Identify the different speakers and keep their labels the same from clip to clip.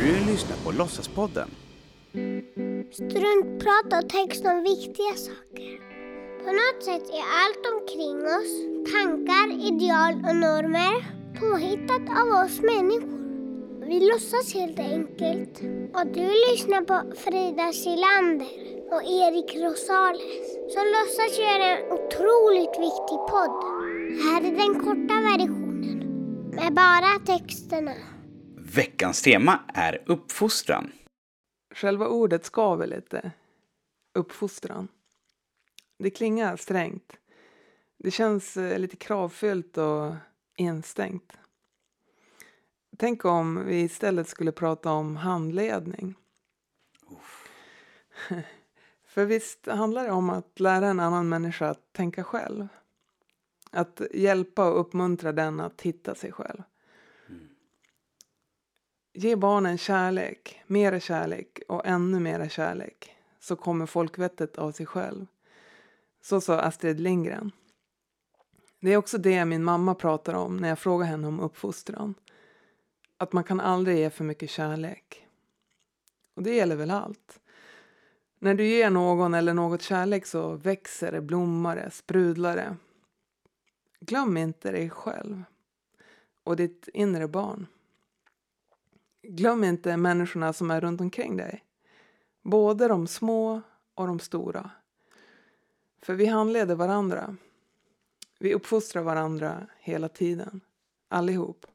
Speaker 1: Du lyssnar på Låtsaspodden.
Speaker 2: Struntprat och text om viktiga saker. På något sätt är allt omkring oss, tankar, ideal och normer, påhittat av oss människor. Vi låtsas helt enkelt. Och du lyssnar på Frida Silander och Erik Rosales som låtsas göra en otroligt viktig podd. Här är den korta versionen med bara texterna.
Speaker 1: Veckans tema är uppfostran.
Speaker 3: Själva ordet skaver lite. Uppfostran. Det klingar strängt. Det känns eh, lite kravfyllt och instängt. Tänk om vi istället skulle prata om handledning. För visst handlar det om att lära en annan människa att tänka själv. Att hjälpa och uppmuntra den att hitta sig själv. Ge barnen kärlek, mera kärlek och ännu mera kärlek så kommer folkvettet av sig själv. Så sa Astrid Lindgren. Det är också det min mamma pratar om när jag frågar henne om uppfostran. Att man kan aldrig ge för mycket kärlek. Och det gäller väl allt. När du ger någon eller något kärlek så växer det, blommar det, sprudlar det. Glöm inte dig själv och ditt inre barn. Glöm inte människorna som är runt omkring dig. Både de små och de stora. För vi handleder varandra. Vi uppfostrar varandra hela tiden. Allihop.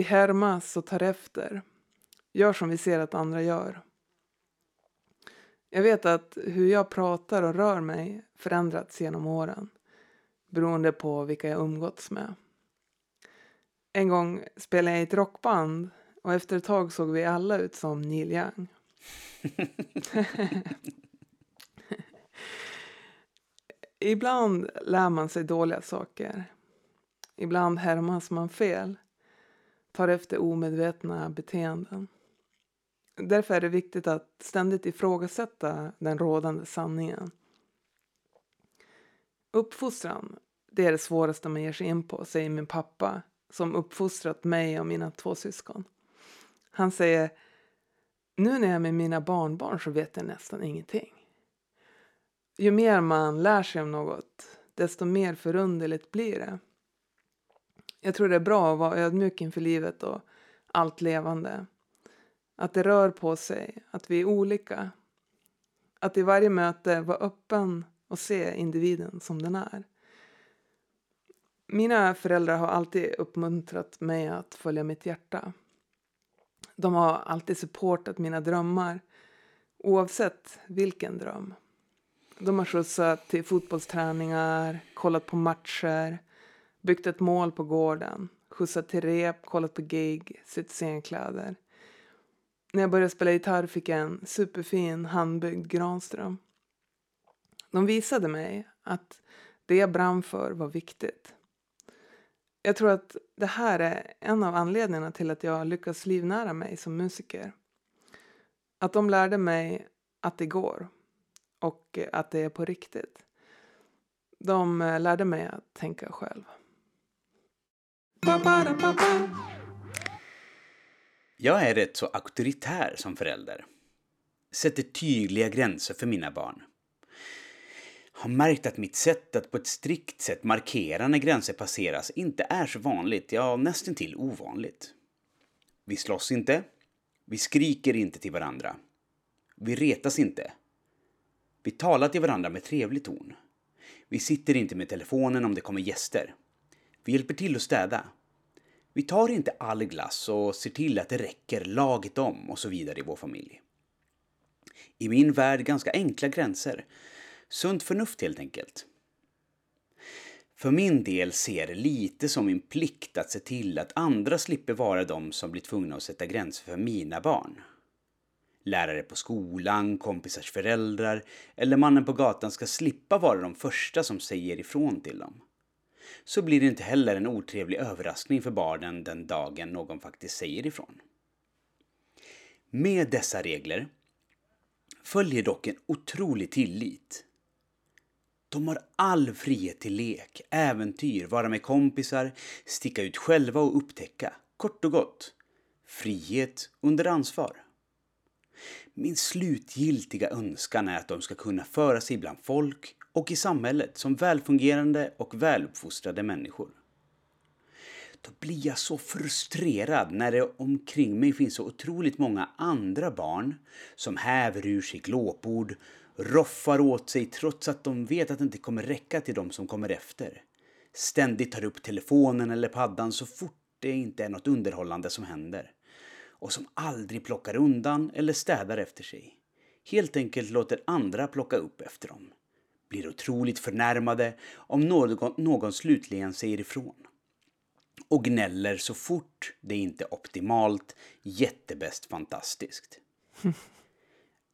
Speaker 3: Vi härmas och tar efter. Gör som vi ser att andra gör. Jag vet att hur jag pratar och rör mig förändrats genom åren. Beroende på vilka jag umgåtts med. En gång spelade jag i ett rockband och efter ett tag såg vi alla ut som Neil Young. Ibland lär man sig dåliga saker. Ibland härmas man fel. Tar efter omedvetna beteenden. Därför är det viktigt att ständigt ifrågasätta den rådande sanningen. Uppfostran, det är det svåraste man ger sig in på, säger min pappa som uppfostrat mig och mina två syskon. Han säger, nu när jag är med mina barnbarn så vet jag nästan ingenting. Ju mer man lär sig om något, desto mer förunderligt blir det. Jag tror det är bra att vara ödmjuk inför livet och allt levande. Att det rör på sig, att vi är olika. Att i varje möte vara öppen och se individen som den är. Mina föräldrar har alltid uppmuntrat mig att följa mitt hjärta. De har alltid supportat mina drömmar, oavsett vilken dröm. De har skjutsat till fotbollsträningar, kollat på matcher, byggt ett mål på gården, skjutsat till rep, kollat på gig, sytt scenkläder. När jag började spela gitarr fick jag en superfin handbyggd Granström. De visade mig att det jag brann för var viktigt. Jag tror att det här är en av anledningarna till att jag lyckas livnära mig som musiker. Att de lärde mig att det går och att det är på riktigt. De eh, lärde mig att tänka själv.
Speaker 1: Jag är rätt så auktoritär som förälder. Sätter tydliga gränser för mina barn. Har märkt att mitt sätt att på ett strikt sätt markera när gränser passeras inte är så vanligt, ja nästan till ovanligt. Vi slåss inte. Vi skriker inte till varandra. Vi retas inte. Vi talar till varandra med trevlig ton. Vi sitter inte med telefonen om det kommer gäster. Vi hjälper till att städa. Vi tar inte all glass och ser till att det räcker laget om och så vidare i vår familj. I min värld ganska enkla gränser. Sunt förnuft helt enkelt. För min del ser det lite som min plikt att se till att andra slipper vara de som blir tvungna att sätta gränser för mina barn. Lärare på skolan, kompisars föräldrar eller mannen på gatan ska slippa vara de första som säger ifrån till dem. Så blir det inte heller en otrevlig överraskning för barnen den dagen någon faktiskt säger ifrån. Med dessa regler följer dock en otrolig tillit. De har all frihet till lek, äventyr, vara med kompisar, sticka ut själva och upptäcka. Kort och gott, frihet under ansvar. Min slutgiltiga önskan är att de ska kunna föra sig bland folk och i samhället som välfungerande och väluppfostrade människor. Då blir jag så frustrerad när det omkring mig finns så otroligt många andra barn som häver ur sig glåpord, roffar åt sig trots att de vet att det inte kommer räcka till de som kommer efter. Ständigt tar upp telefonen eller paddan så fort det inte är något underhållande som händer. Och som aldrig plockar undan eller städar efter sig. Helt enkelt låter andra plocka upp efter dem. Blir otroligt förnärmade om någon, någon slutligen säger ifrån och gnäller så fort det inte är optimalt, jättebäst, fantastiskt.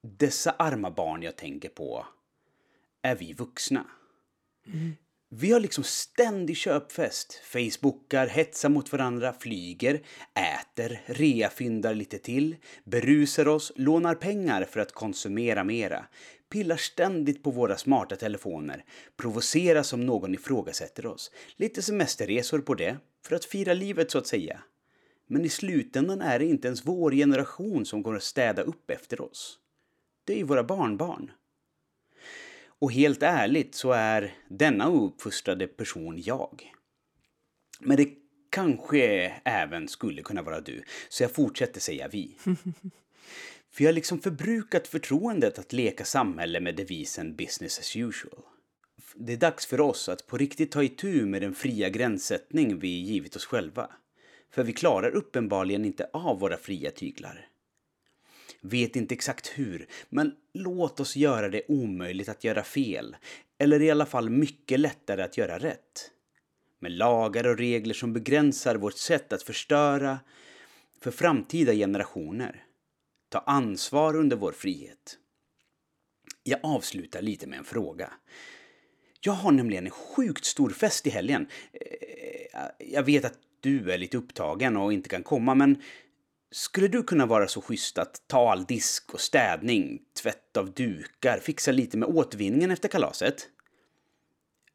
Speaker 1: Dessa arma barn jag tänker på är vi vuxna. Mm. Vi har liksom ständig köpfest, facebookar, hetsar mot varandra, flyger, äter, reafyndar lite till, berusar oss, lånar pengar för att konsumera mera, pillar ständigt på våra smarta telefoner, provoceras om någon ifrågasätter oss, lite semesterresor på det, för att fira livet så att säga. Men i slutändan är det inte ens vår generation som kommer att städa upp efter oss. Det är ju våra barnbarn. Och helt ärligt så är denna ouppfostrade person jag. Men det kanske även skulle kunna vara du, så jag fortsätter säga vi. För jag har liksom förbrukat förtroendet att leka samhälle med devisen business as usual. Det är dags för oss att på riktigt ta itu med den fria gränssättning vi givit oss själva. För vi klarar uppenbarligen inte av våra fria tyglar. Vet inte exakt hur, men låt oss göra det omöjligt att göra fel. Eller i alla fall mycket lättare att göra rätt. Med lagar och regler som begränsar vårt sätt att förstöra för framtida generationer. Ta ansvar under vår frihet. Jag avslutar lite med en fråga. Jag har nämligen en sjukt stor fest i helgen. Eh, jag vet att du är lite upptagen och inte kan komma, men skulle du kunna vara så schysst att ta all disk och städning, tvätt av dukar, fixa lite med återvinningen efter kalaset?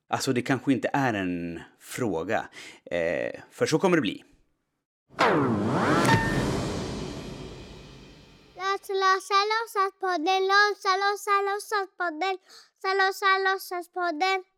Speaker 1: Alltså, det kanske inte är en fråga, eh, för så kommer det bli.
Speaker 2: losas, losas, poder, losas, losas, losas, poder, losas, losas, poder.